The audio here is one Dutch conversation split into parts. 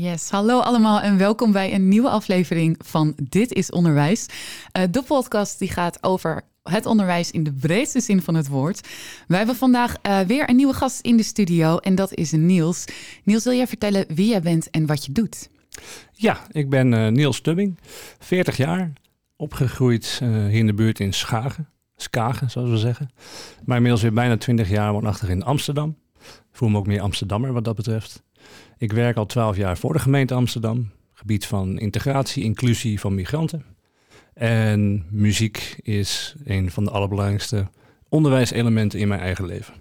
Yes, hallo allemaal en welkom bij een nieuwe aflevering van Dit is Onderwijs. Uh, de podcast die gaat over het onderwijs in de breedste zin van het woord. Wij hebben vandaag uh, weer een nieuwe gast in de studio en dat is Niels. Niels, wil jij vertellen wie jij bent en wat je doet? Ja, ik ben uh, Niels Stubbing, 40 jaar, opgegroeid hier in de buurt in Schagen. Skagen, zoals we zeggen. Maar inmiddels weer bijna 20 jaar woonachtig in Amsterdam. Ik voel me ook meer Amsterdammer wat dat betreft. Ik werk al twaalf jaar voor de gemeente Amsterdam. Gebied van integratie, inclusie van migranten. En muziek is een van de allerbelangrijkste onderwijselementen in mijn eigen leven.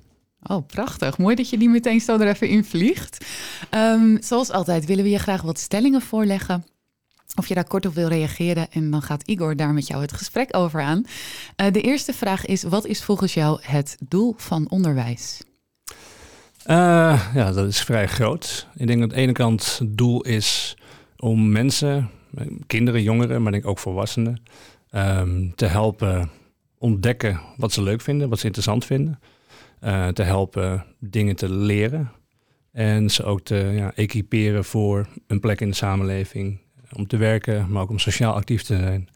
Oh, prachtig. Mooi dat je die meteen zo er even in vliegt. Um, zoals altijd willen we je graag wat stellingen voorleggen. Of je daar kort op wil reageren en dan gaat Igor daar met jou het gesprek over aan. Uh, de eerste vraag is, wat is volgens jou het doel van onderwijs? Uh, ja, dat is vrij groot. Ik denk dat aan de ene kant het doel is om mensen, kinderen, jongeren, maar denk ook volwassenen, um, te helpen ontdekken wat ze leuk vinden, wat ze interessant vinden. Uh, te helpen dingen te leren en ze ook te ja, equiperen voor een plek in de samenleving. Om te werken, maar ook om sociaal actief te zijn.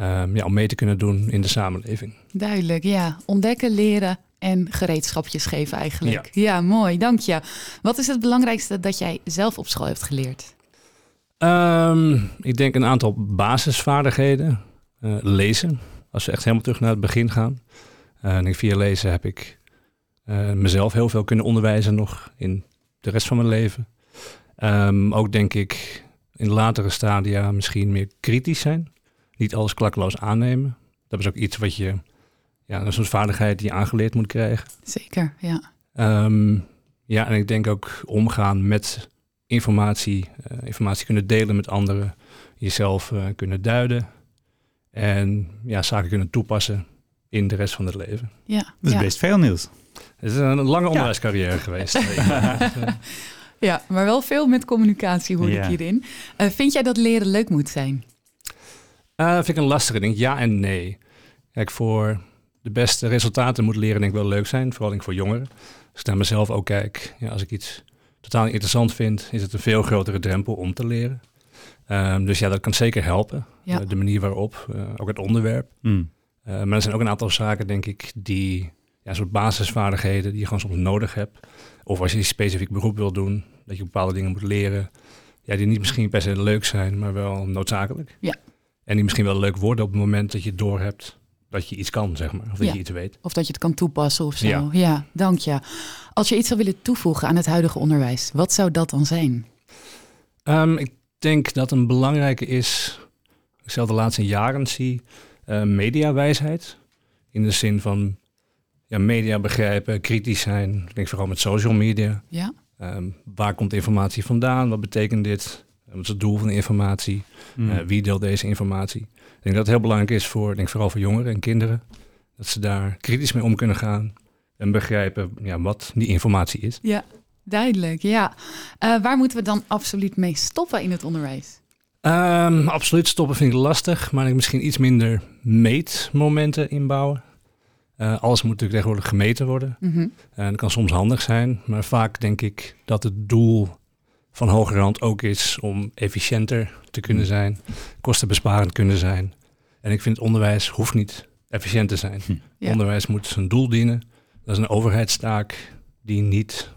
Um, ja, om mee te kunnen doen in de samenleving. Duidelijk, ja. Ontdekken, leren en gereedschapjes geven eigenlijk. Ja. ja, mooi, dank je. Wat is het belangrijkste dat jij zelf op school hebt geleerd? Um, ik denk een aantal basisvaardigheden. Uh, lezen, als we echt helemaal terug naar het begin gaan. Uh, en via lezen heb ik uh, mezelf heel veel kunnen onderwijzen nog in de rest van mijn leven. Um, ook denk ik in latere stadia misschien meer kritisch zijn. Niet alles klakkeloos aannemen. Dat is ook iets wat je ja, een soort vaardigheid die je aangeleerd moet krijgen. Zeker, ja. Um, ja, en ik denk ook omgaan met informatie, uh, informatie kunnen delen met anderen, jezelf uh, kunnen duiden en ja, zaken kunnen toepassen in de rest van het leven. Ja, dat is ja. best veel nieuws. Het is een lange onderwijscarrière ja. geweest. ja, maar wel veel met communicatie hoor ik hierin. Uh, vind jij dat leren leuk moet zijn? vind ik een lastige ding. Ja en nee. Kijk, voor de beste resultaten moet leren denk ik wel leuk zijn, vooral denk ik voor jongeren. Als ik naar mezelf ook kijk, ja, als ik iets totaal interessant vind, is het een veel grotere drempel om te leren. Um, dus ja, dat kan zeker helpen. Ja. Uh, de manier waarop, uh, ook het onderwerp. Mm. Uh, maar er zijn ook een aantal zaken, denk ik, die ja, een soort basisvaardigheden die je gewoon soms nodig hebt. Of als je een specifiek beroep wil doen, dat je bepaalde dingen moet leren. Ja, die niet misschien per se leuk zijn, maar wel noodzakelijk. Ja. En die misschien wel leuk worden op het moment dat je door hebt dat je iets kan, zeg maar. Of dat ja. je iets weet. Of dat je het kan toepassen of zo. Ja. ja, dank je. Als je iets zou willen toevoegen aan het huidige onderwijs, wat zou dat dan zijn? Um, ik denk dat een belangrijke is, ik zelf de laatste jaren zie, uh, mediawijsheid. In de zin van ja, media begrijpen, kritisch zijn. Ik denk vooral met social media. Ja. Um, waar komt informatie vandaan? Wat betekent dit? Wat is het doel van de informatie? Mm. Uh, wie deelt deze informatie? Ik denk dat het heel belangrijk is voor, denk vooral voor jongeren en kinderen, dat ze daar kritisch mee om kunnen gaan en begrijpen ja, wat die informatie is. Ja, duidelijk. Ja. Uh, waar moeten we dan absoluut mee stoppen in het onderwijs? Um, absoluut stoppen vind ik lastig, maar ik misschien iets minder meetmomenten inbouwen. Uh, alles moet natuurlijk tegenwoordig gemeten worden. Mm -hmm. En dat kan soms handig zijn, maar vaak denk ik dat het doel van hoger rand ook is om efficiënter te kunnen zijn, kostenbesparend kunnen zijn. En ik vind onderwijs hoeft niet efficiënt te zijn. Ja. Onderwijs moet zijn doel dienen. Dat is een overheidstaak die niet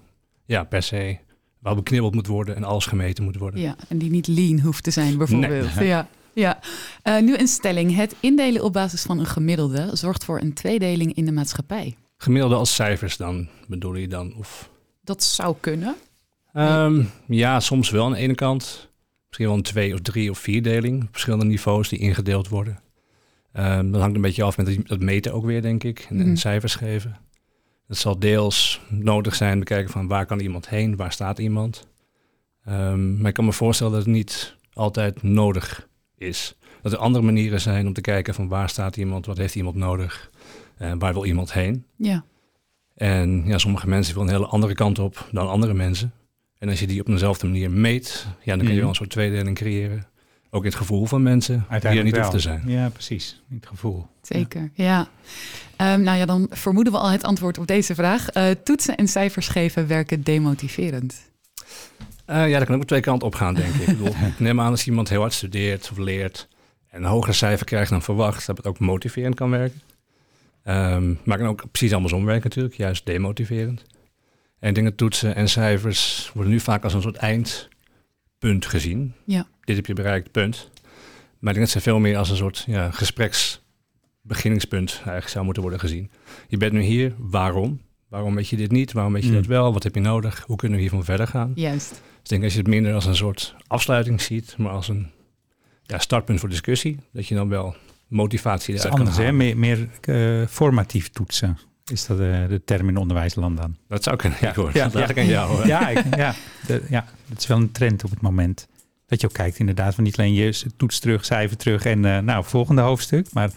ja, per se wel beknibbeld moet worden en alles gemeten moet worden. Ja, en die niet lean hoeft te zijn bijvoorbeeld. Nee. Ja. Ja, uh, nu een stelling. Het indelen op basis van een gemiddelde zorgt voor een tweedeling in de maatschappij. Gemiddelde als cijfers dan, bedoel je dan? Of... Dat zou kunnen. Um, ja, soms wel aan de ene kant. Misschien wel een twee of drie of vierdeling. Op verschillende niveaus die ingedeeld worden. Um, dat hangt een beetje af met het meten ook weer, denk ik. En, en Mhm. cijfers geven. Het zal deels nodig zijn bekijken van waar kan iemand heen, waar staat iemand. Um, maar ik kan me voorstellen dat het niet altijd nodig is. Dat dat er andere manieren zijn om te kijken van waar staat iemand, wat heeft iemand nodig, uh, waar wil iemand heen. Ja. En ja, sommige mensen willen een hele andere kant op dan andere mensen. En als je die op dezelfde manier meet, ja, dan kun je Mhm. wel een soort tweedeling creëren. Ook in het gevoel van mensen die er niet hoeft te zijn. Ja, precies. In het gevoel. Zeker, ja. Ehm, nou ja, dan vermoeden we al het antwoord op deze vraag. Eh, toetsen en cijfers geven werken demotiverend. Eh, ja, dat kan ook twee kanten op gaan, denk ik. ik bedoel, ik neem aan als iemand heel hard studeert of leert en een hoger cijfer krijgt dan verwacht, dat het ook motiverend kan werken. Ehm, maar kan ook precies andersom werken natuurlijk, juist demotiverend. En ik denk dat toetsen en cijfers worden nu vaak als een soort eindpunt gezien. Ja. Dit heb je bereikt, punt. Maar ik denk dat ze veel meer als een soort ja, gespreksbeginningspunt eigenlijk zou moeten worden gezien. Je bent nu hier, waarom? Waarom weet je dit niet? Waarom weet je Mm. dat wel? Wat heb je nodig? Hoe kunnen we hiervan verder gaan? Juist. Dus ik denk als je het minder als een soort afsluiting ziet, maar als een ja, startpunt voor discussie, dat je dan wel motivatie eruit kan anders, hè? halen. Meer, meer eh, formatief toetsen. Is dat eh, de term in onderwijsland dan? Dat zou kunnen, ja, hoor. Ja, ja. ik aan jou. Ja, ik, ja, de, ja, dat is wel een trend op het moment. Dat je ook kijkt inderdaad van niet alleen je toets terug, cijfer terug en eh, nou, volgende hoofdstuk. Maar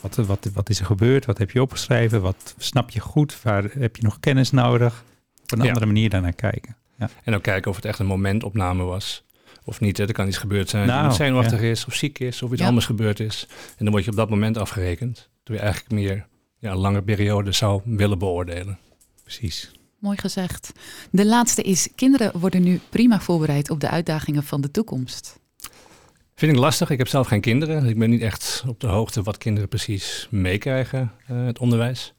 wat, wat, wat is er gebeurd? Wat heb je opgeschreven? Wat snap je goed? Waar heb je nog kennis nodig? Op een Ja. andere manier daarnaar kijken. En ook kijken of het echt een momentopname was. Of niet, hè. er kan iets gebeurd zijn. Nou, zenuwachtig is, of ziek is, of iets Ja. anders gebeurd is. En dan word je op dat moment afgerekend. Terwijl je eigenlijk meer ja, een lange periode zou willen beoordelen. Precies. Mooi gezegd. De laatste is: kinderen worden nu prima voorbereid op de uitdagingen van de toekomst. Vind ik lastig. Ik heb zelf geen kinderen. dus Ik ben niet echt op de hoogte wat kinderen precies meekrijgen, eh, het onderwijs.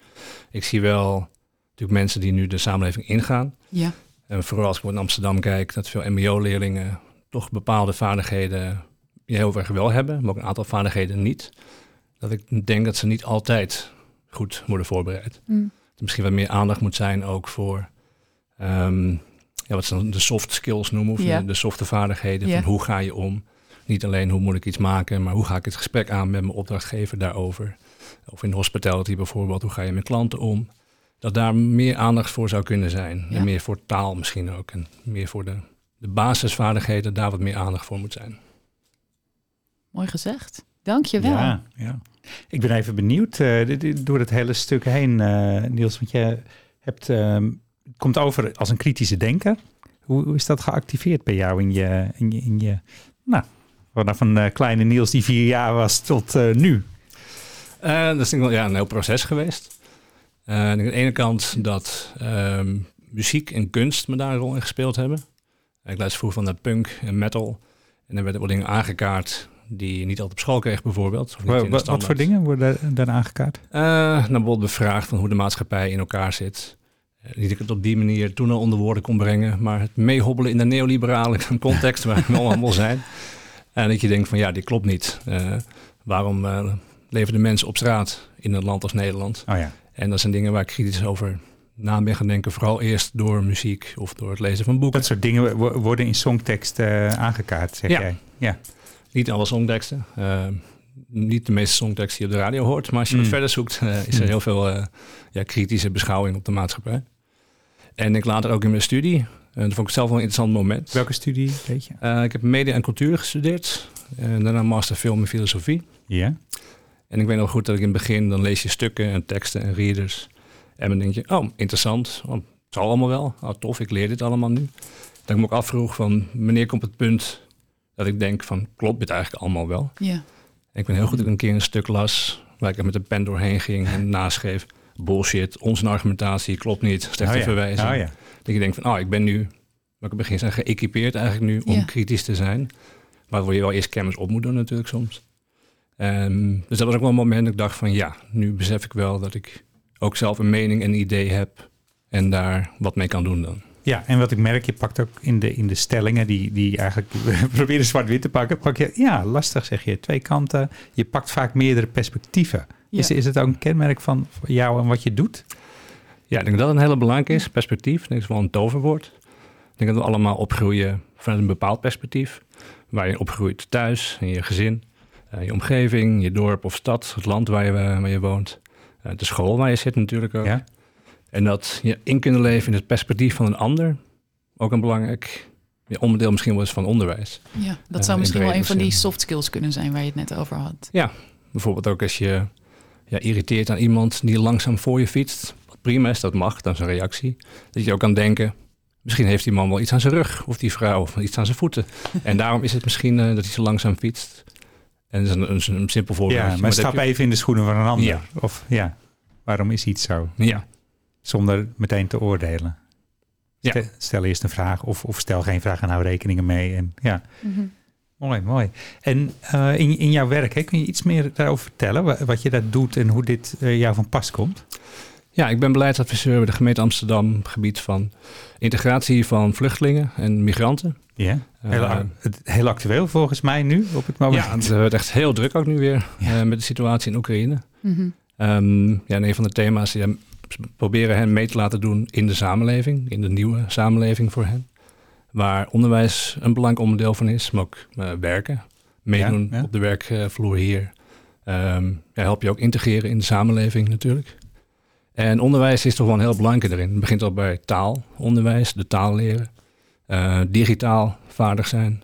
Ik zie wel natuurlijk mensen die nu de samenleving ingaan. Ja, En vooral als ik in Amsterdam kijk, dat veel mbo-leerlingen toch bepaalde vaardigheden heel erg wel hebben, maar ook een aantal vaardigheden niet. Dat ik denk dat ze niet altijd goed worden voorbereid. Mm. Dat er misschien wat meer aandacht moet zijn ook voor ehm, ja, wat ze dan de soft skills noemen, of de, de softe vaardigheden. Van hoe ga je om? Niet alleen hoe moet ik iets maken, maar hoe ga ik het gesprek aan met mijn opdrachtgever daarover? Of in hospitality bijvoorbeeld, hoe ga je met klanten om? Dat daar meer aandacht voor zou kunnen zijn. Ja. En meer voor taal misschien ook. En meer voor de, de basisvaardigheden, daar wat meer aandacht voor moet zijn. mooi gezegd. Dank je wel. Ja, ja. Ik ben even benieuwd eh, door het hele stuk heen, eh, Niels. Want je hebt, ehm, komt over als een kritische denker. Hoe, hoe is dat geactiveerd bij jou in je, in je, in je nou, vanaf een eh, kleine Niels die vier jaar was tot eh, nu? Dat is wel ja, een heel proces geweest. Eh, aan de ene kant dat ehm, muziek en kunst me daar een rol in gespeeld hebben. Ik luister vroeger van naar punk en metal. En er werden wel dingen aangekaart die je niet altijd op school kreeg bijvoorbeeld. Wa- wa- wat voor dingen worden daar, aangekaart? Eh, nou, bijvoorbeeld bevraagd van hoe de maatschappij in elkaar zit. Eh, niet dat ik het op die manier toen al onder woorden kon brengen, maar het meehobbelen in de neoliberale context waar we allemaal zijn. En dat je denkt van ja, dit klopt niet. Eh, waarom eh, leven de mensen op straat in een land als Nederland? Oh ja. En dat zijn dingen waar ik kritisch over na ben gaan denken. Vooral eerst door muziek of door het lezen van boeken. Dat soort dingen wo- worden in songtekst aangekaart, zeg Ja. jij. Ja. Niet alle songteksten. Eh, niet de meeste songteksten die je op de radio hoort. Maar als je Mm. wat verder zoekt, eh, is er Mm. heel veel eh, ja, kritische beschouwing op de maatschappij. En ik later ook in mijn studie. En dat vond ik zelf wel een interessant moment. Welke studie, weet je? Ik heb media en cultuur gestudeerd. En daarna master film en filosofie. Ja. En ik weet nog goed dat ik in het begin, dan lees je stukken en teksten en readers. En dan denk je, oh, interessant. Oh, het zal allemaal wel. Oh, tof, ik leer dit allemaal nu. Dat ik me ook afvroeg van, wanneer komt het punt dat ik denk van, klopt dit eigenlijk allemaal wel? Ja. En ik ben heel goed dat ik een keer een stuk las, waar ik er met een pen doorheen ging en naschreef. Bullshit, onze argumentatie klopt niet, slechte Oh ja. verwijzing. Oh ja. Dat je denkt van, oh, ik ben nu, wat ik begin zei, geëquipeerd eigenlijk nu om Ja. kritisch te zijn. Waarvoor je wel eerst kennis op moet doen natuurlijk soms. Ehm, dus dat was ook wel een moment dat ik dacht van, ja, nu besef ik wel dat ik ook zelf een mening en een idee heb en daar wat mee kan doen dan. Ja, en wat ik merk, je pakt ook in de, in de stellingen die, die eigenlijk proberen zwart-wit te pakken, pak je, ja, lastig zeg je, twee kanten. Je pakt vaak meerdere perspectieven. Ja. Is, is het ook een kenmerk van jou en wat je doet? Ja, ik denk dat dat een hele belangrijke is. Perspectief, ik denk dat is wel een toverwoord. Ik denk dat we allemaal opgroeien vanuit een bepaald perspectief. Waar je opgroeit thuis, in je gezin, eh, je omgeving, je dorp of stad, het land waar je, waar je woont. eh, de school waar je zit natuurlijk ook. Ja. En dat je in kunnen leven in het perspectief van een ander ook een belangrijk ja, onderdeel misschien wel is van onderwijs. Ja, dat zou misschien wel een van die soft skills kunnen zijn waar je het net over had. Bijvoorbeeld ook als je ja, irriteert aan iemand die langzaam voor je fietst. Wat prima is, dat mag, dat is een reactie. Dat je ook kan denken, misschien heeft die man wel iets aan zijn rug. Of die vrouw, of iets aan zijn voeten. en daarom is het misschien eh, dat hij zo langzaam fietst. En dat is een, een, een simpel voorbeeld. Ja, maar stap even in de schoenen van een ander. Ja. Of ja, waarom is iets zo? Ja, Zonder meteen te oordelen. Ja. Stel, stel eerst een vraag of, of stel geen vraag en hou rekeningen mee. En, ja, mooi, mooi. En eh, in, in jouw werk, hè, kun je iets meer daarover vertellen? wa- Wat je daar doet en hoe dit eh, jou van pas komt? Ja, ik ben beleidsadviseur bij de gemeente Amsterdam gebied van integratie van vluchtelingen en migranten. Ja, heel, Eh, het- heel actueel volgens mij nu op het moment. Ja, het wordt echt heel druk ook nu weer Ja. eh, met de situatie in Oekraïne. Mhm. Ehm, ja, en een van de thema's proberen hen mee te laten doen in de samenleving, in de nieuwe samenleving voor hen. Waar onderwijs een belangrijk onderdeel van is, maar ook eh, werken. Meedoen Ja, ja. op de werkvloer hier. Ehm, ja, help je ook integreren in de samenleving natuurlijk. En onderwijs is toch wel een heel belangrijk erin. Het begint al bij taalonderwijs, de taal leren. eh, digitaal vaardig zijn.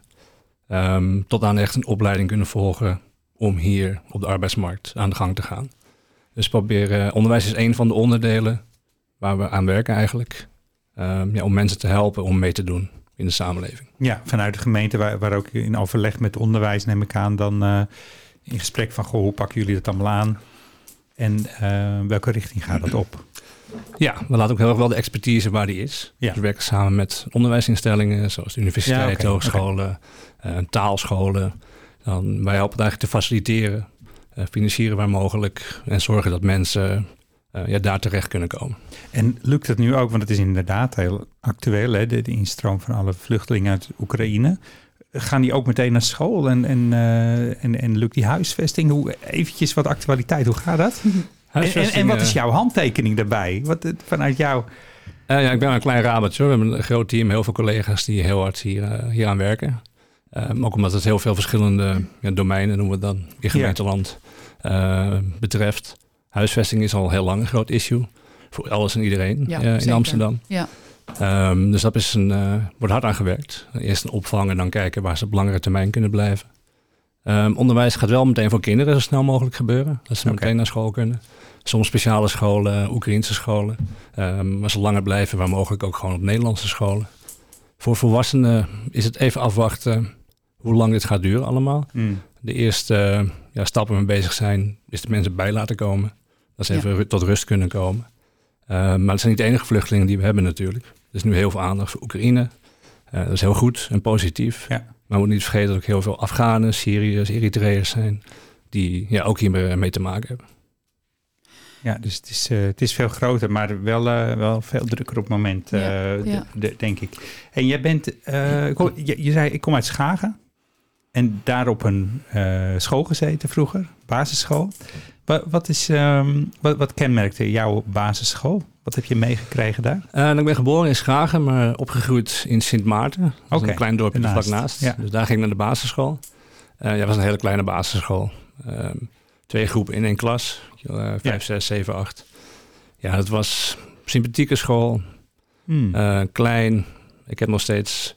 Ehm, tot aan echt een opleiding kunnen volgen om hier op de arbeidsmarkt aan de gang te gaan. Dus proberen, onderwijs is een van de onderdelen waar we aan werken eigenlijk. Ehm, ja, om mensen te helpen om mee te doen in de samenleving. Ja, vanuit de gemeente, waar, waar ook in overleg met onderwijs neem ik aan, dan eh, in gesprek van, goh, hoe pakken jullie dat allemaal aan? En eh, welke richting gaat dat op? Ja, we laten ook heel erg wel de expertise waar die is. Ja. Dus we werken samen met onderwijsinstellingen zoals de universiteiten, Ja, hogescholen, eh, taalscholen. Dan, wij helpen het eigenlijk te faciliteren, eh, financieren waar mogelijk en zorgen dat mensen eh, ja, daar terecht kunnen komen. En lukt het nu ook, want het is inderdaad heel actueel, hè, de, de instroom van alle vluchtelingen uit Oekraïne. Gaan die ook meteen naar school en, en, eh, en, en lukt die huisvesting? Hoe, eventjes wat actualiteit, hoe gaat dat? En, en, wat is eh, jouw handtekening daarbij? Wat, eh, vanuit jou? Eh, ja, ik ben een klein rabertje. We hebben een groot team, heel veel collega's die heel hard hier, eh, hier aan werken. Ook omdat het heel veel verschillende ja, domeinen, noemen we dan, in gemeenteland eh, betreft. Huisvesting is al heel lang een groot issue. Voor alles en iedereen Ja, eh, in zeker. Amsterdam. Ja. Ehm, dus dat is een, eh, wordt hard aan gewerkt. Eerst een opvang en dan kijken waar ze op langere termijn kunnen blijven. Ehm, onderwijs gaat wel meteen voor kinderen zo snel mogelijk gebeuren. Dat ze meteen naar school kunnen. Soms speciale scholen, Oekraïnse scholen. Ehm, maar ze langer blijven, waar mogelijk ook gewoon op Nederlandse scholen. Voor volwassenen is het even afwachten hoe lang dit gaat duren allemaal. Hmm. De eerste eh, ja, stappen mee bezig zijn, is de mensen bij laten komen. Dat ze Ja. even tot rust kunnen komen. Eh, maar het zijn niet de enige vluchtelingen die we hebben natuurlijk. Er is nu heel veel aandacht voor Oekraïne. Eh, dat is heel goed en positief. Ja. Maar we moeten niet vergeten dat er ook heel veel Afghanen, Syriërs, Eritreërs zijn... die ja, ook hiermee mee te maken hebben. Ja, dus het is, eh, het is veel groter, maar wel, wel veel drukker op het moment, Ja, eh, denk ik. En jij bent, eh, ik hoor- je, je zei, ik kom uit Schagen en daar op een eh, school gezeten vroeger, basisschool. Wat, wat, is, ehm, wat, wat kenmerkte jouw basisschool? Wat heb je meegekregen daar? Eh, en ik ben geboren in Schagen, maar opgegroeid in Sint Maarten. Dat een klein dorpje vlak naast. ja. Dus daar ging ik naar de basisschool. Eh ja, het was een hele kleine basisschool. Ehm, twee groepen in één klas. Vijf, Ja. zes, zeven, acht. Ja, dat was sympathieke school. Hmm. Klein. Ik heb nog steeds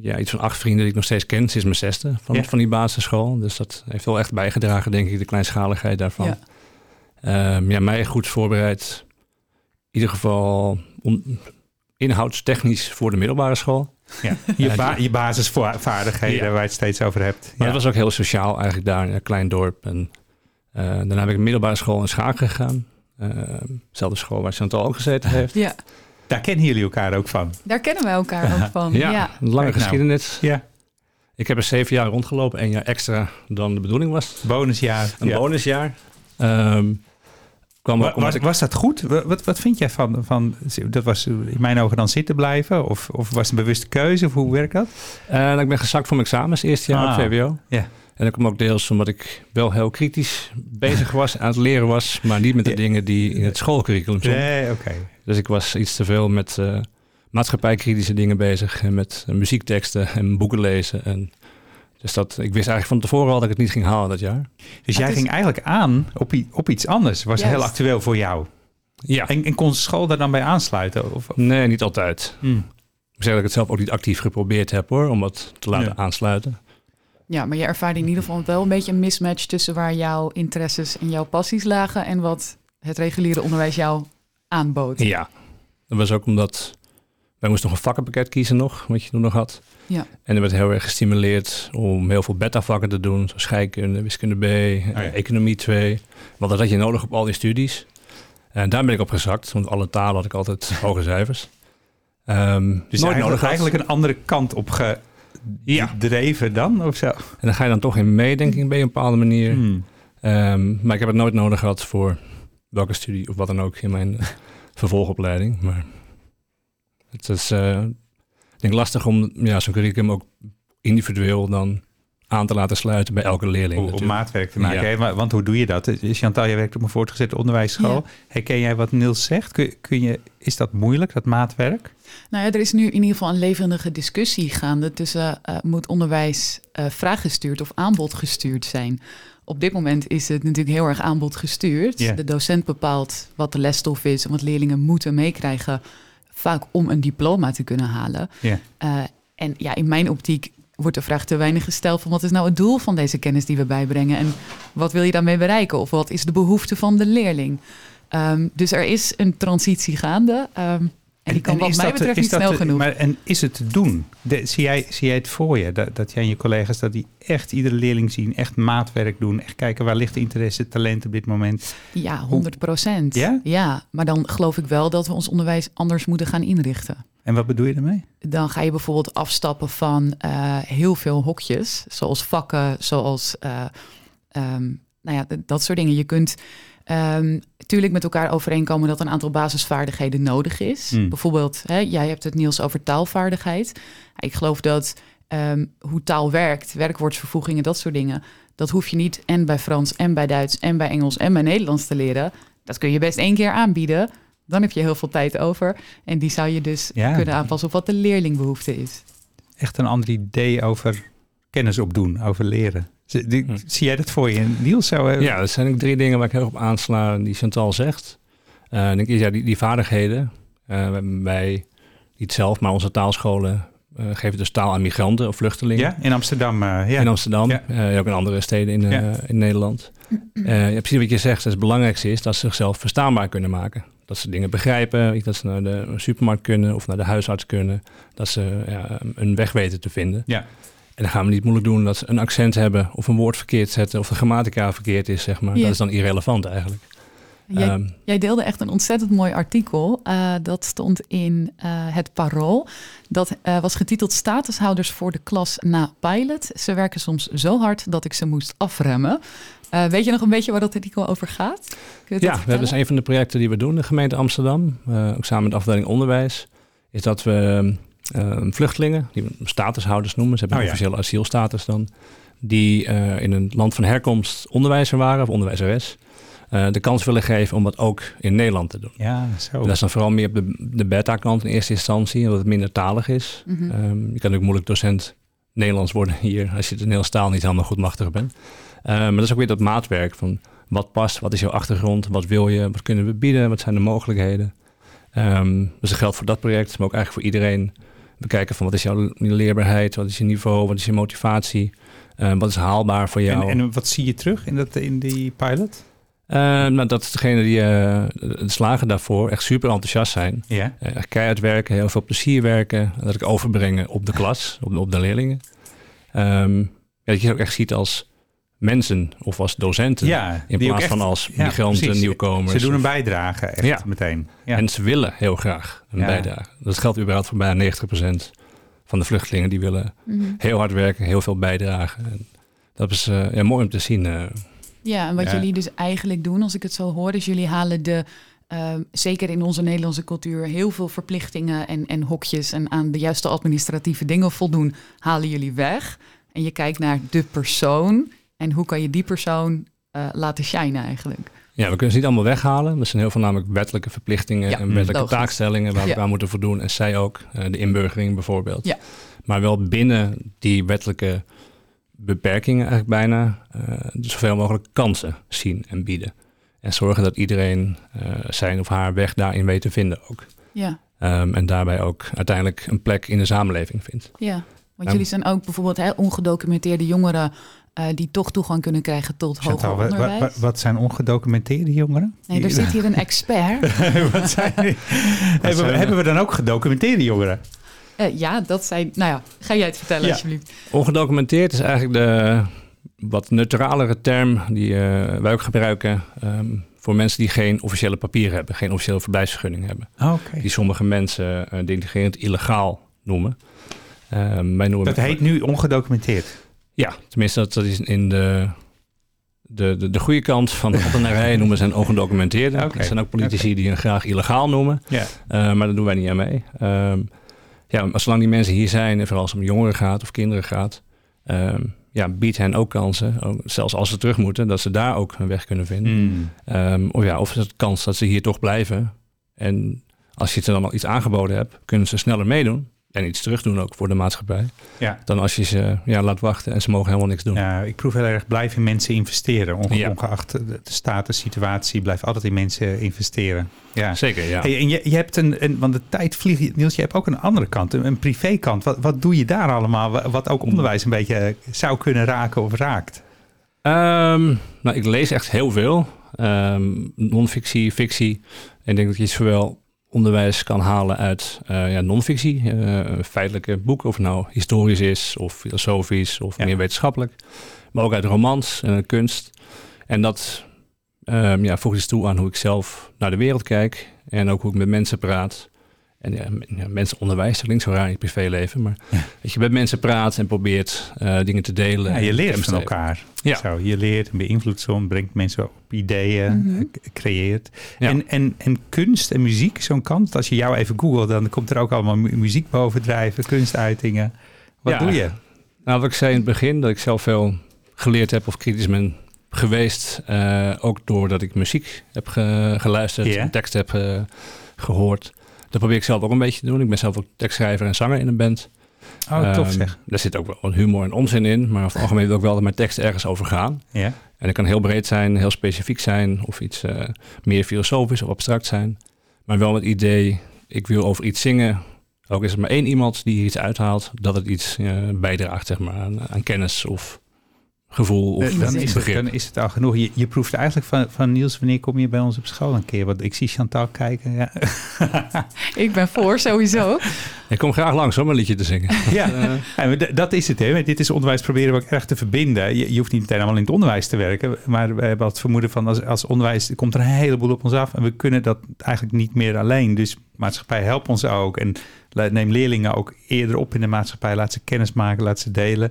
ja, iets van acht vrienden die ik nog steeds ken sinds mijn zesde van, Ja. van die basisschool. Dus dat heeft wel echt bijgedragen, denk ik, de kleinschaligheid daarvan. Ja. Ehm, ja, mij goed voorbereid. In ieder geval on- inhoudstechnisch voor de middelbare school. ja. je, ba- je basisvaardigheden Ja. waar je het steeds over hebt. Maar Ja. het was ook heel sociaal eigenlijk daar in een klein dorp. En eh, daarna heb ik middelbare school in Schaken gegaan. Ehm, dezelfde school waar Chantal ook gezeten heeft. ja, Daar kennen jullie elkaar ook van. daar kennen wij elkaar ook van. Ja, Ja. een lange Kijk nou. geschiedenis. Ja, Ik heb er zeven jaar rondgelopen, één jaar extra dan de bedoeling was. bonusjaar. Een ja. bonusjaar. Ehm kwam Wa- Was, ik... was dat goed? Wa- Wat, wat vind jij van, van... Dat was in mijn ogen dan zitten blijven? Of, of was het een bewuste keuze? Of hoe werkt dat? En ik ben gezakt voor mijn examens, eerste jaar Ah, op VWO. ja. En dat kwam ook deels omdat ik wel heel kritisch bezig was, aan het leren was, maar niet met de Ja. dingen die in het schoolcurriculum stonden. Nee, oké. Dus ik was iets te veel met eh, maatschappijkritische dingen bezig en met eh, muziekteksten en boeken lezen. En dus dat, ik wist eigenlijk van tevoren al dat ik het niet ging halen dat jaar. Dus jij is- ging eigenlijk aan op, op iets anders. Was Juist. heel actueel voor jou. Ja, En, en kon school daar dan bij aansluiten? Of, nee, niet altijd. Hmm. Ik zeg dat ik het zelf ook niet actief geprobeerd heb hoor, om dat te laten Ja. aansluiten. Ja, maar je ervaart in ieder geval wel een beetje een mismatch tussen waar jouw interesses en jouw passies lagen en wat het reguliere onderwijs jou aanbood. Ja, dat was ook omdat wij moesten nog een vakkenpakket kiezen nog, wat je toen nog had. Ja. En er werd heel erg gestimuleerd om heel veel beta-vakken te doen, zoals scheikunde, wiskunde B, eh, ja. economie 2. Want dat had je nodig op al die studies. En daar ben ik op gezakt, want alle talen had ik altijd hoge cijfers. Ehm Dus nooit eigenlijk, nodig had. eigenlijk een andere kant op Ja. gedreven dan, of zo? En dan ga je dan toch in mee, denk ik, op een bepaalde manier. Hmm. Ehm, maar ik heb het nooit nodig gehad voor welke studie of wat dan ook in mijn vervolgopleiding. Maar het is eh, ik denk lastig om ja, zo'n curriculum ook individueel dan aan te laten sluiten bij elke leerling. Om, maatwerk te maken. Ja. Maar- Want hoe doe je dat? Eh, Chantal, jij werkt op een voortgezette onderwijsschool. Herken jij wat Niels zegt? Kun, kun je, is dat moeilijk, dat maatwerk? Nou ja, er is nu in ieder geval een levendige discussie gaande tussen eh, moet onderwijs eh vraaggestuurd of aanbodgestuurd zijn. Op dit moment is het natuurlijk heel erg aanbodgestuurd. Ja. De docent bepaalt wat de lesstof is en wat leerlingen moeten meekrijgen, vaak om een diploma te kunnen halen. Ja. Eh, en ja, in mijn optiek wordt de vraag te weinig gesteld van wat is nou het doel van deze kennis die we bijbrengen en wat wil je daarmee bereiken of wat is de behoefte van de leerling. Ehm, dus er is een transitie gaande. ehm, en die kan wat is mij dat- betreft is niet snel te- genoeg. Maar, en is het te doen? De- zie, jij, zie jij het voor je? Dat, dat jij en je collega's dat die echt iedere leerling zien, echt maatwerk doen, echt kijken waar ligt de interesse, talent op dit moment? Ja, 100 procent. Ja? ja, maar dan geloof ik wel dat we ons onderwijs anders moeten gaan inrichten. En wat bedoel je ermee? Dan ga je bijvoorbeeld afstappen van eh, heel veel hokjes, zoals vakken, zoals eh, ehm, nou ja, dat soort dingen. Je kunt natuurlijk met elkaar overeenkomen dat een aantal basisvaardigheden nodig is. Hmm. Bijvoorbeeld, hè, jij hebt het Niels over taalvaardigheid. Ik geloof dat ehm, hoe taal werkt, werkwoordsvervoegingen, dat soort dingen, dat hoef je niet en bij Frans en bij Duits en bij Engels en bij Nederlands te leren. Dat kun je best één keer aanbieden. Dan heb je heel veel tijd over. En die zou je dus Ja. kunnen aanpassen op wat de leerlingbehoefte is. Echt een ander idee over kennis opdoen, over leren. Zie, Hm. zie jij dat voor je? Niels zou... eh, Ja, dat zijn ook drie dingen waar ik heel op aansla die Chantal zegt. Ik denk, ja, die, die vaardigheden. eh, wij, niet zelf, maar onze taalscholen geven dus taal aan migranten of vluchtelingen. ja, in Amsterdam. ja. In Amsterdam, Ja. ook in andere steden in, Ja. in Nederland. Ja, precies wat je zegt, het belangrijkste is dat ze zichzelf verstaanbaar kunnen maken. Dat ze dingen begrijpen, dat ze naar de supermarkt kunnen of naar de huisarts kunnen. Dat ze ja, een weg weten te vinden. Ja. En dan gaan we niet moeilijk doen dat ze een accent hebben of een woord verkeerd zetten of de grammatica verkeerd is, zeg maar. Ja. Dat is dan irrelevant eigenlijk. Jij, Ehm, jij deelde echt een ontzettend mooi artikel. Eh, dat stond in eh, het Parool. Dat eh, was getiteld Statushouders voor de klas na pilot. Ze werken soms zo hard dat ik ze moest afremmen. Weet je nog een beetje waar dat artikel over gaat? Ja, we hebben dus een van de projecten die we doen, de gemeente Amsterdam, ook samen met de afdeling onderwijs, is dat we eh, vluchtelingen, die we statushouders noemen, ze hebben Oh een ja. officiële asielstatus dan, die eh, in een land van herkomst onderwijzer waren of onderwijzeres, eh, de kans willen geven om dat ook in Nederland te doen. Ja, zo. Dat is dan vooral meer op de, de beta-kant in eerste instantie, omdat het minder talig is. Mhm. Ehm, je kan ook moeilijk docent Nederlands worden hier als je de Nederlandse taal niet helemaal goed machtig bent. Eh, maar dat is ook weer dat maatwerk van wat past, wat is jouw achtergrond, wat wil je, wat kunnen we bieden, wat zijn de mogelijkheden. Ehm, dus dat geldt voor dat project, maar ook eigenlijk voor iedereen. We kijken van wat is jouw leerbaarheid, wat is je niveau, wat is je motivatie, eh, wat is haalbaar voor jou. en, en wat zie je terug in, dat, in die pilot? Eh, nou, dat is degene die eh, de slagen daarvoor echt super enthousiast zijn. Ja. Eh, echt keihard werken, heel veel plezier werken. En dat ik overbrengen op de klas, op de, op de leerlingen. Ehm, ja, dat je ze ook echt ziet als mensen of als docenten. ja in plaats echt- van als migranten, nieuwkomers. Ze doen een bijdrage echt Ja. meteen. Ja. En ze willen heel graag een Ja. bijdrage. Dat geldt überhaupt voor bijna 90% van de vluchtelingen. Die willen Mhm. heel hard werken, heel veel bijdragen. En dat is eh, ja, mooi om te zien. eh. Ja, en wat Ja. jullie dus eigenlijk doen, als ik het zo hoor, is jullie halen de, ehm, zeker in onze Nederlandse cultuur, heel veel verplichtingen en, en hokjes en aan de juiste administratieve dingen voldoen, halen jullie weg. En je kijkt naar de persoon en hoe kan je die persoon eh, laten shinen eigenlijk. Ja, we kunnen ze niet allemaal weghalen. Dat zijn heel veel namelijk wettelijke verplichtingen Ja, en wettelijke logisch. taakstellingen waar we Ja. aan moeten voldoen. En zij ook, eh, de inburgering bijvoorbeeld. Ja. Maar wel binnen die wettelijke beperkingen eigenlijk bijna eh, zoveel mogelijk kansen zien en bieden. En zorgen dat iedereen zijn of haar weg daarin weet te vinden ook. Ja, Ehm, en daarbij ook uiteindelijk een plek in de samenleving vindt. Ja, want jullie zijn ook bijvoorbeeld hè, ongedocumenteerde jongeren eh, die toch toegang kunnen krijgen tot hoger Chantal, wa- onderwijs. wat zijn ongedocumenteerde jongeren? Nee, er zit hier een expert. wat zijn die? hebben, we, zijn- hebben we dan ook gedocumenteerde jongeren? Eh, ja, dat zijn. Nou ja, ga jij het vertellen Ja. alsjeblieft. Ongedocumenteerd is eigenlijk de wat neutralere term die eh, wij ook gebruiken ehm, voor mensen die geen officiële papieren hebben, geen officiële verblijfsvergunning hebben. Oké. Die sommige mensen uh, denigrerend illegaal noemen. Ehm, wij noemen Dat heet nu ongedocumenteerd. Ja, tenminste dat, dat is in de, de, de, de goede kant van de ambtenarij noemen ze een ongedocumenteerde. Oké. Er zijn ook politici die hen graag illegaal noemen. Ja. Uh, maar daar doen wij niet aan mee. Um, ja, maar zolang die mensen hier zijn, en vooral als het om jongeren gaat of kinderen gaat, um, ja, biedt hen ook kansen, ook, zelfs als ze terug moeten, dat ze daar ook een weg kunnen vinden. Mm. Um, of ja, of is het kans dat ze hier toch blijven. En als je ze dan al iets aangeboden hebt, kunnen ze sneller meedoen. En iets terug doen ook voor de maatschappij. Ja. Dan als je ze ja, laat wachten en ze mogen helemaal niks doen. Ja, ik proef heel erg blijven in mensen investeren. Onge Ja. Ongeacht de de status, situatie, blijf altijd in mensen investeren. Ja. Zeker, ja. Hey, en je, je hebt een, een, want de tijd vliegt, Niels, je hebt ook een andere kant, een, een privékant. Wat, wat doe je daar allemaal, wa- wat ook onderwijs een beetje eh, zou kunnen raken of raakt? Ehm, nou, ik lees echt heel veel. Ehm non-fictie, fictie. En ik denk dat je zowel onderwijs kan halen uit eh ja, non-fictie, eh, feitelijke boeken, of het nou historisch is of filosofisch of Ja. meer wetenschappelijk. Maar ook uit romans en kunst. En dat ehm, ja, voegt iets toe aan hoe ik zelf naar de wereld kijk en ook hoe ik met mensen praat. En ja, m- ja, mensen onderwijs, dat klinkt zo raar in je privéleven, maar Ja. dat je met mensen praat en probeert eh, dingen te delen. Ja, je en leert van elkaar. Ja. Zo, je leert en beïnvloedt soms, brengt mensen op ideeën, Mhm. eh, creëert. Ja. En, en, en kunst en muziek, zo'n kant. Als je jou even googelt, dan komt er ook allemaal mu- muziek bovendrijven, kunstuitingen. Wat Ja. doe je? Nou, wat ik zei in het begin, dat ik zelf veel geleerd heb of kritisch ben geweest. eh, ook doordat ik muziek heb ge- geluisterd en tekst heb eh, gehoord. Dat probeer ik zelf ook een beetje te doen. Ik ben zelf ook tekstschrijver en zanger in een band. Oh, tof Ehm, zeg. Daar zit ook wel humor en onzin in. Maar over het algemeen wil ik wel dat mijn teksten ergens over gaan. Ja. En dat kan heel breed zijn, heel specifiek zijn. Of iets eh, meer filosofisch of abstract zijn. Maar wel met het idee, ik wil over iets zingen. Ook is er maar één iemand die hier iets uithaalt. Dat het iets eh, bijdraagt zeg maar, aan, aan kennis of gevoel of dan, is het, dan is het al genoeg. Je, je proeft eigenlijk van, van Niels, wanneer kom je bij ons op school een keer? Want ik zie Chantal kijken. Ja, Ik ben voor sowieso. Ik kom graag langs om een liedje te zingen. ja. Eh, Ja, dat is het. Hè. Dit is onderwijs proberen we ook erg te verbinden. Je, je hoeft niet meteen allemaal in het onderwijs te werken. Maar we hebben het vermoeden van als, als onderwijs er komt er een heleboel op ons af. En we kunnen dat eigenlijk niet meer alleen. Dus maatschappij helpt ons ook. En neem leerlingen ook eerder op in de maatschappij. Laat ze kennis maken, laat ze delen.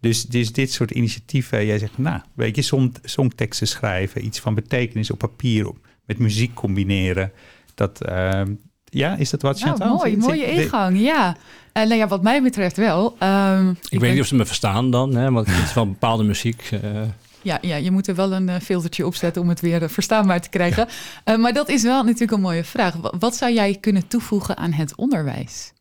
Dus, dus dit soort initiatieven. Jij zegt, nou, weet je, song, songteksten schrijven. Iets van betekenis op papier. Op, met muziek combineren. Dat, ehm, ja, is dat wat Nou, Chantal? mooi, Zit- mooie ingang. Ja. Uh, nou ja, wat mij betreft wel. Ehm, ik weet niet of ze me verstaan dan, hè, want het is wel bepaalde muziek. eh, Ja, ja, je moet er wel een eh, filtertje op zetten om het weer eh, verstaanbaar te krijgen. Eh, maar dat is wel natuurlijk een mooie vraag. Wa- Wat zou jij kunnen toevoegen aan het onderwijs?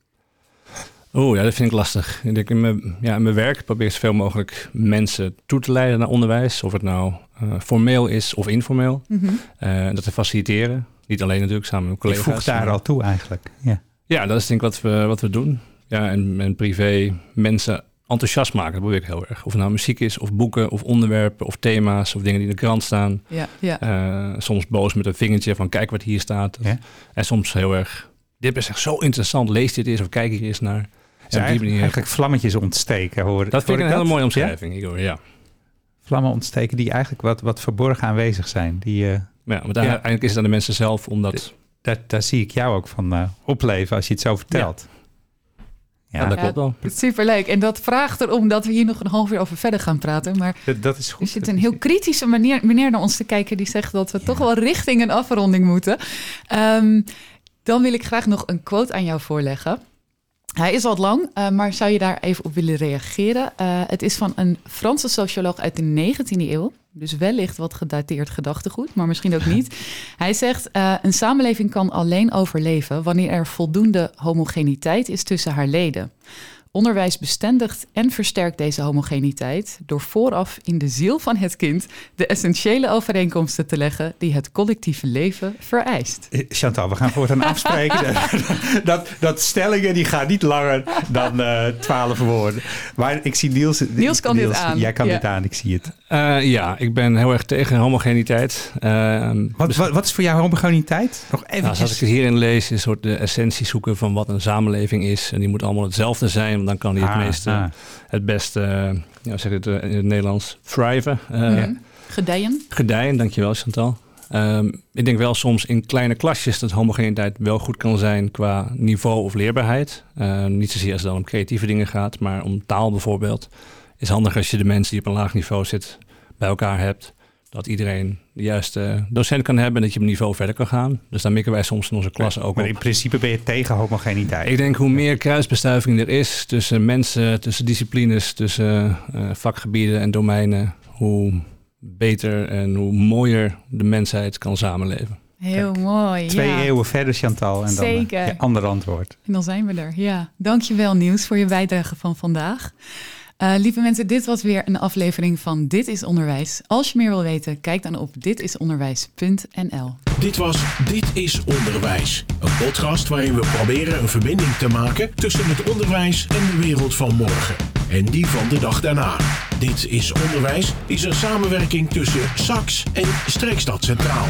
Oeh, ja, dat vind ik lastig. Ik denk in mijn, ja, in mijn werk probeer ik zoveel mogelijk mensen toe te leiden naar onderwijs. Of het nou eh, formeel is of informeel. Mhm. Eh, dat te faciliteren. Niet alleen natuurlijk, samen met Ik collega's. voeg daar maar- al toe eigenlijk. Ja. Ja, dat is denk ik wat we, wat we doen. Ja, en, en privé mensen enthousiast maken, dat probeer ik heel erg. Of het nou muziek is, of boeken, of onderwerpen, of thema's, of dingen die in de krant staan. Ja, ja. Eh, soms boos met een vingertje van kijk wat hier staat. Ja. En soms heel erg, dit is echt zo interessant, lees dit eens of kijk hier eens naar. En op die eigenlijk, manier, eigenlijk vlammetjes ontsteken. Hoor, dat vind hoor ik een hele mooie Ja? omschrijving, Igor. Ja. Vlammen ontsteken die eigenlijk wat, wat verborgen aanwezig zijn. Die, eh, Maar ja, want uiteindelijk is het aan de mensen zelf om dat... daar, daar zie ik jou ook van eh, opleven als je het zo vertelt. Ja, Ja, dat Ja. klopt wel. Superleuk. En dat vraagt erom dat we hier nog een half uur over verder gaan praten. Maar dat, dat is er goed. zit een heel kritische manier, meneer naar ons te kijken... die zegt dat we toch wel richting een afronding moeten. Ehm, dan wil ik graag nog een quote aan jou voorleggen. Hij is wat lang, eh, maar zou je daar even op willen reageren? Eh, het is van een Franse socioloog uit de 19e eeuw. Dus wellicht wat gedateerd gedachtegoed, maar misschien ook niet. Hij zegt, eh, een samenleving kan alleen overleven... wanneer er voldoende homogeniteit is tussen haar leden. Onderwijs bestendigt en versterkt deze homogeniteit door vooraf in de ziel van het kind de essentiële overeenkomsten te leggen die het collectieve leven vereist. Eh, Chantal, we gaan voortaan afspreken. dat, dat stellingen die gaan niet langer dan eh, twaalf woorden. Maar ik zie Niels... Niels kan dit aan. Jij kan Ja. dit aan, ik zie het. Eh, ja, ik ben heel erg tegen homogeniteit. Eh, Wat, dus- wat, wat is voor jou homogeniteit? Nog Nou, even. zoals ik het hierin lees, is een soort de essentie zoeken van wat een samenleving is. En die moet allemaal hetzelfde zijn, dan kan die het Ah, meeste, ah. het beste, eh, ja, zeg het eh, in het Nederlands, thriven. eh, Mhm. Gedijen? Gedijen, dankjewel Chantal. Ehm, ik denk wel soms in kleine klasjes dat homogeniteit wel goed kan zijn qua niveau of leerbaarheid. Eh, niet zozeer als het dan om creatieve dingen gaat, maar om taal bijvoorbeeld. is handig als je de mensen die op een laag niveau zitten bij elkaar hebt. Dat iedereen de juiste docent kan hebben en dat je op een niveau verder kan gaan. Dus daar mikken wij soms in onze klassen ook Maar op. in principe ben je tegen homogeniteit. Ik denk hoe meer kruisbestuiving er is tussen mensen, tussen disciplines, tussen eh, vakgebieden en domeinen, hoe beter en hoe mooier de mensheid kan samenleven. Heel mooi. Twee ja. eeuwen verder, Chantal. En dan eh, Zeker. je ander antwoord. En dan zijn we er. Ja, dankjewel Nieuws voor je bijdrage van vandaag. Eh, lieve mensen, dit was weer een aflevering van Dit is Onderwijs. Als je meer wil weten, kijk dan op ditisonderwijs.nl. Dit was Dit is Onderwijs. Een podcast waarin we proberen een verbinding te maken tussen het onderwijs en de wereld van morgen. En die van de dag daarna. Dit is Onderwijs is een samenwerking tussen SAX en Streekstad Centraal.